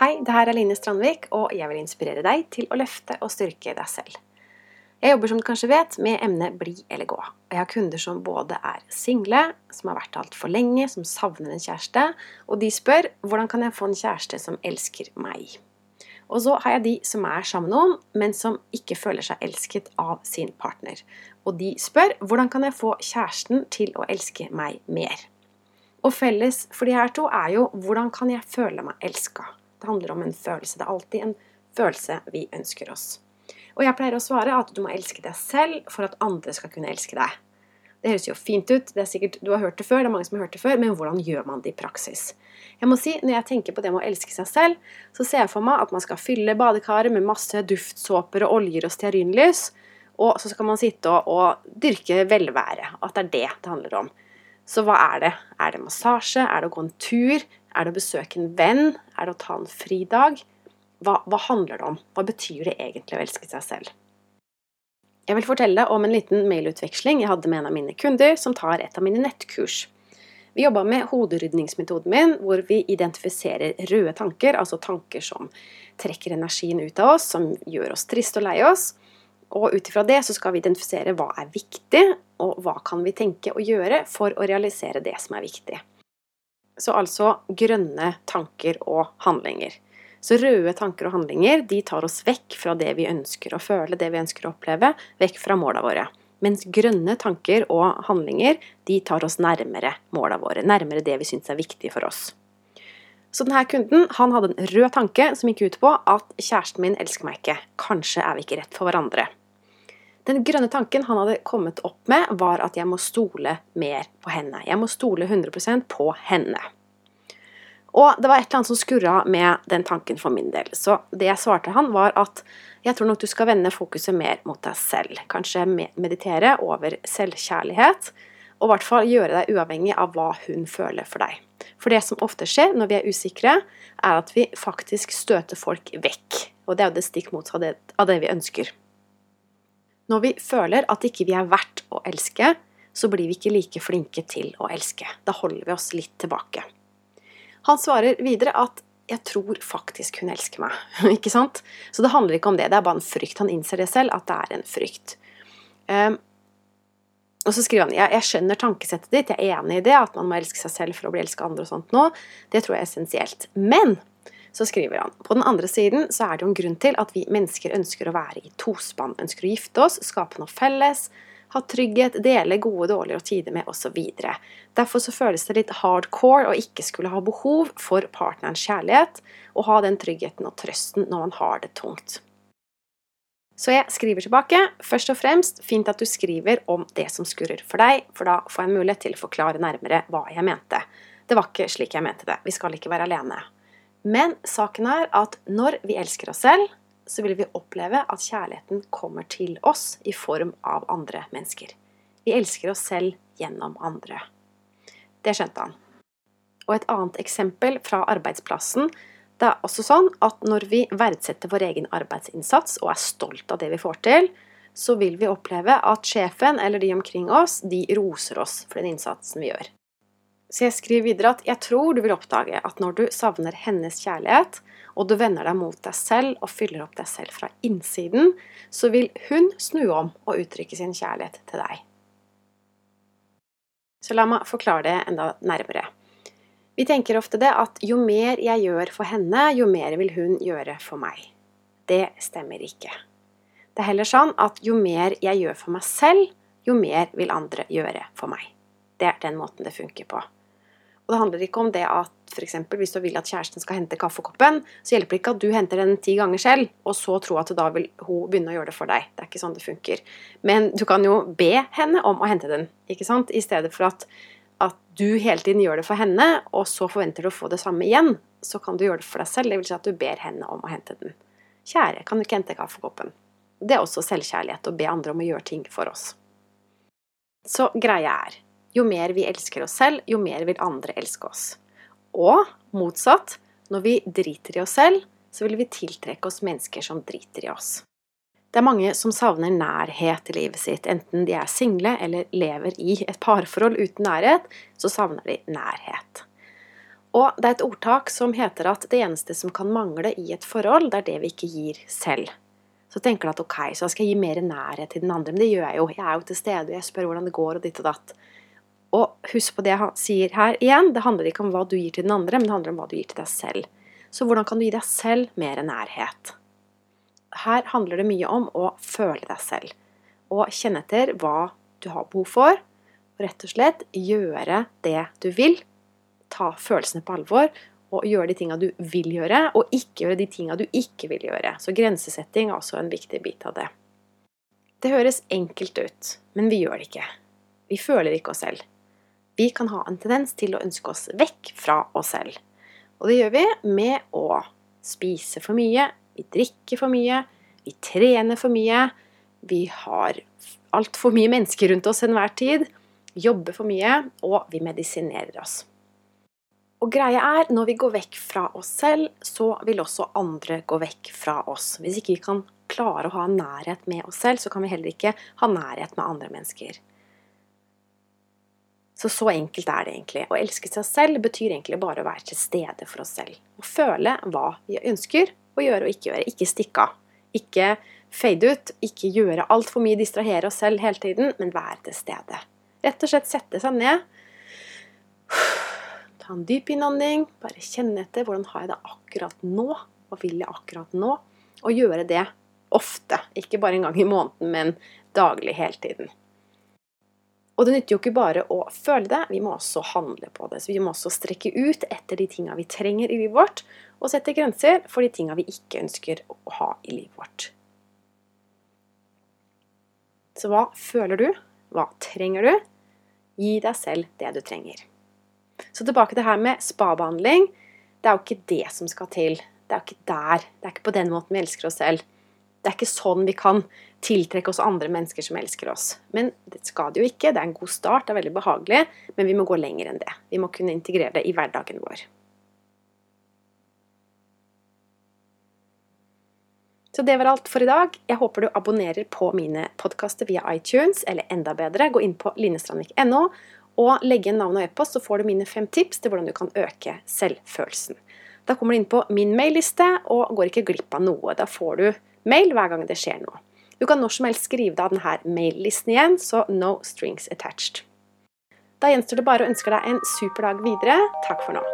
Hei, det her er Line Strandvik, og jeg vil inspirere deg til å løfte og styrke deg selv. Jeg jobber, som du kanskje vet, med emnet bli eller gå. Og jeg har kunder som både er single, som har vært altfor lenge, som savner en kjæreste, og de spør hvordan kan jeg få en kjæreste som elsker meg. Og så har jeg de som er sammen med noen, men som ikke føler seg elsket av sin partner. Og de spør hvordan kan jeg få kjæresten til å elske meg mer. Og felles for de her to er jo hvordan kan jeg føle meg elska? Det handler om en følelse. Det er alltid en følelse vi ønsker oss. Og jeg pleier å svare at du må elske deg selv for at andre skal kunne elske deg. Det høres jo fint ut, det er sikkert, du har hørt det før, det er mange som har hørt det før, men hvordan gjør man det i praksis? Jeg må si, Når jeg tenker på det med å elske seg selv, så ser jeg for meg at man skal fylle badekaret med masse duftsåper og oljer og stearinlys, og så skal man sitte og, og dyrke velvære. At det er det det handler om. Så hva er det? Er det massasje? Er det å gå en tur? Er det å besøke en venn? Er det å ta en fridag? Hva, hva handler det om? Hva betyr det egentlig å elske seg selv? Jeg vil fortelle om en liten mailutveksling jeg hadde med en av mine kunder som tar et av mine nettkurs. Vi jobba med hoderydningsmetoden min, hvor vi identifiserer røde tanker, altså tanker som trekker energien ut av oss, som gjør oss triste og lei oss. Og ut ifra det så skal vi identifisere hva er viktig, og hva kan vi tenke og gjøre for å realisere det som er viktig. Så altså grønne tanker og handlinger. Så røde tanker og handlinger de tar oss vekk fra det vi ønsker å føle, det vi ønsker å oppleve, vekk fra måla våre. Mens grønne tanker og handlinger de tar oss nærmere måla våre, nærmere det vi syns er viktig for oss. Så denne kunden han hadde en rød tanke som gikk ut på at kjæresten min elsker meg ikke, kanskje er vi ikke rett for hverandre. Den grønne tanken han hadde kommet opp med, var at jeg må stole mer på henne. Jeg må stole 100% på henne. Og det var et eller annet som skurra med den tanken for min del. Så det jeg svarte han, var at jeg tror nok du skal vende fokuset mer mot deg selv. Kanskje meditere over selvkjærlighet, og i hvert fall gjøre deg uavhengig av hva hun føler for deg. For det som ofte skjer når vi er usikre, er at vi faktisk støter folk vekk. Og det er jo det stikk motsatte av det vi ønsker. Når vi føler at ikke vi er verdt å elske, så blir vi ikke like flinke til å elske. Da holder vi oss litt tilbake. Han svarer videre at 'jeg tror faktisk hun elsker meg'. ikke sant? Så det handler ikke om det, det er bare en frykt. Han innser det selv, at det er en frykt. Um, og så skriver han jeg, jeg skjønner tankesettet ditt, jeg er enig i det, at man må elske seg selv for å bli elsket av andre og sånt nå. Det tror jeg er essensielt. Men så skriver han på den andre siden så er det jo en grunn til at vi mennesker ønsker å være i tospann, ønsker å gifte oss, skape noe felles, ha trygghet, dele gode, dårligere tider med osv. Derfor så føles det litt hardcore å ikke skulle ha behov for partnerens kjærlighet, og ha den tryggheten og trøsten når man har det tungt. Så jeg skriver tilbake. Først og fremst, fint at du skriver om det som skurrer for deg, for da får jeg mulighet til å forklare nærmere hva jeg mente. Det var ikke slik jeg mente det. Vi skal ikke være alene. Men saken er at når vi elsker oss selv, så vil vi oppleve at kjærligheten kommer til oss i form av andre mennesker. Vi elsker oss selv gjennom andre. Det skjønte han. Og et annet eksempel fra arbeidsplassen. Det er også sånn at når vi verdsetter vår egen arbeidsinnsats og er stolt av det vi får til, så vil vi oppleve at sjefen eller de omkring oss, de roser oss for den innsatsen vi gjør. Så jeg skriver videre at jeg tror du vil oppdage at når du savner hennes kjærlighet, og du vender deg mot deg selv og fyller opp deg selv fra innsiden, så vil hun snu om og uttrykke sin kjærlighet til deg. Så la meg forklare det enda nærmere. Vi tenker ofte det at jo mer jeg gjør for henne, jo mer vil hun gjøre for meg. Det stemmer ikke. Det er heller sånn at jo mer jeg gjør for meg selv, jo mer vil andre gjøre for meg. Det er den måten det funker på. Og det handler ikke om det at f.eks. hvis du vil at kjæresten skal hente kaffekoppen, så hjelper det ikke at du henter den ti ganger selv, og så tro at da vil hun begynne å gjøre det for deg. Det er ikke sånn det funker. Men du kan jo be henne om å hente den, ikke sant? I stedet for at, at du hele tiden gjør det for henne, og så forventer du å få det samme igjen. Så kan du gjøre det for deg selv. Vil si at du ber henne om å hente den. Kjære, kan du ikke hente kaffekoppen? Det er også selvkjærlighet å be andre om å gjøre ting for oss. Så greia er jo mer vi elsker oss selv, jo mer vil andre elske oss. Og motsatt, når vi driter i oss selv, så vil vi tiltrekke oss mennesker som driter i oss. Det er mange som savner nærhet i livet sitt, enten de er single eller lever i et parforhold uten nærhet, så savner de nærhet. Og det er et ordtak som heter at det eneste som kan mangle i et forhold, det er det vi ikke gir selv. Så tenker du at ok, så skal jeg gi mer nærhet til den andre. Men det gjør jeg jo. Jeg er jo til stede, og jeg spør hvordan det går, og ditt og datt. Og husk på det jeg sier her igjen, det handler ikke om hva du gir til den andre, men det handler om hva du gir til deg selv. Så hvordan kan du gi deg selv mer nærhet? Her handler det mye om å føle deg selv. Og kjenne etter hva du har behov for. Og rett og slett gjøre det du vil ta følelsene på alvor og gjøre de tinga du vil gjøre, og ikke gjøre de tinga du ikke vil gjøre. Så grensesetting er også en viktig bit av det. Det høres enkelt ut, men vi gjør det ikke. Vi føler ikke oss selv. Vi kan ha en tendens til å ønske oss vekk fra oss selv. Og det gjør vi med å spise for mye, vi drikker for mye, vi trener for mye, vi har altfor mye mennesker rundt oss enhver tid, jobber for mye, og vi medisinerer oss. Og greia er, når vi går vekk fra oss selv, så vil også andre gå vekk fra oss. Hvis ikke vi kan klare å ha nærhet med oss selv, så kan vi heller ikke ha nærhet med andre mennesker. Så så enkelt er det egentlig. Å elske seg selv betyr egentlig bare å være til stede for oss selv. Å føle hva vi ønsker å gjøre og ikke gjøre. Ikke stikke av. Ikke fade ut. Ikke gjøre altfor mye, distrahere oss selv hele tiden, men være til stede. Rett og slett sette seg ned Ta en dyp innånding. Bare kjenne etter hvordan har jeg det akkurat nå. Hva vil jeg akkurat nå? Og gjøre det ofte. Ikke bare en gang i måneden, men daglig hele tiden. Og det nytter jo ikke bare å føle det, vi må også handle på det. Så vi må også strekke ut etter de tinga vi trenger i livet vårt, og sette grenser for de tinga vi ikke ønsker å ha i livet vårt. Så hva føler du? Hva trenger du? Gi deg selv det du trenger. Så tilbake til det her med spabehandling. Det er jo ikke det som skal til. Det er jo ikke der. Det er ikke på den måten vi elsker oss selv. Det er ikke sånn vi kan tiltrekke oss andre mennesker som elsker oss. Men det skal det jo ikke. Det er en god start, det er veldig behagelig, men vi må gå lenger enn det. Vi må kunne integrere det i hverdagen vår. Så det var alt for i dag. Jeg håper du abonnerer på mine podkaster via iTunes, eller enda bedre, gå inn på linestrandvik.no og legge igjen navn og e-post, så får du mine fem tips til hvordan du kan øke selvfølelsen. Da kommer du inn på min mailliste og går ikke glipp av noe. Da får du mail hver gang det skjer noe. Du kan når som helst skrive deg av denne maillisten igjen, så no strings attached. Da gjenstår det bare å ønske deg en super dag videre. Takk for nå.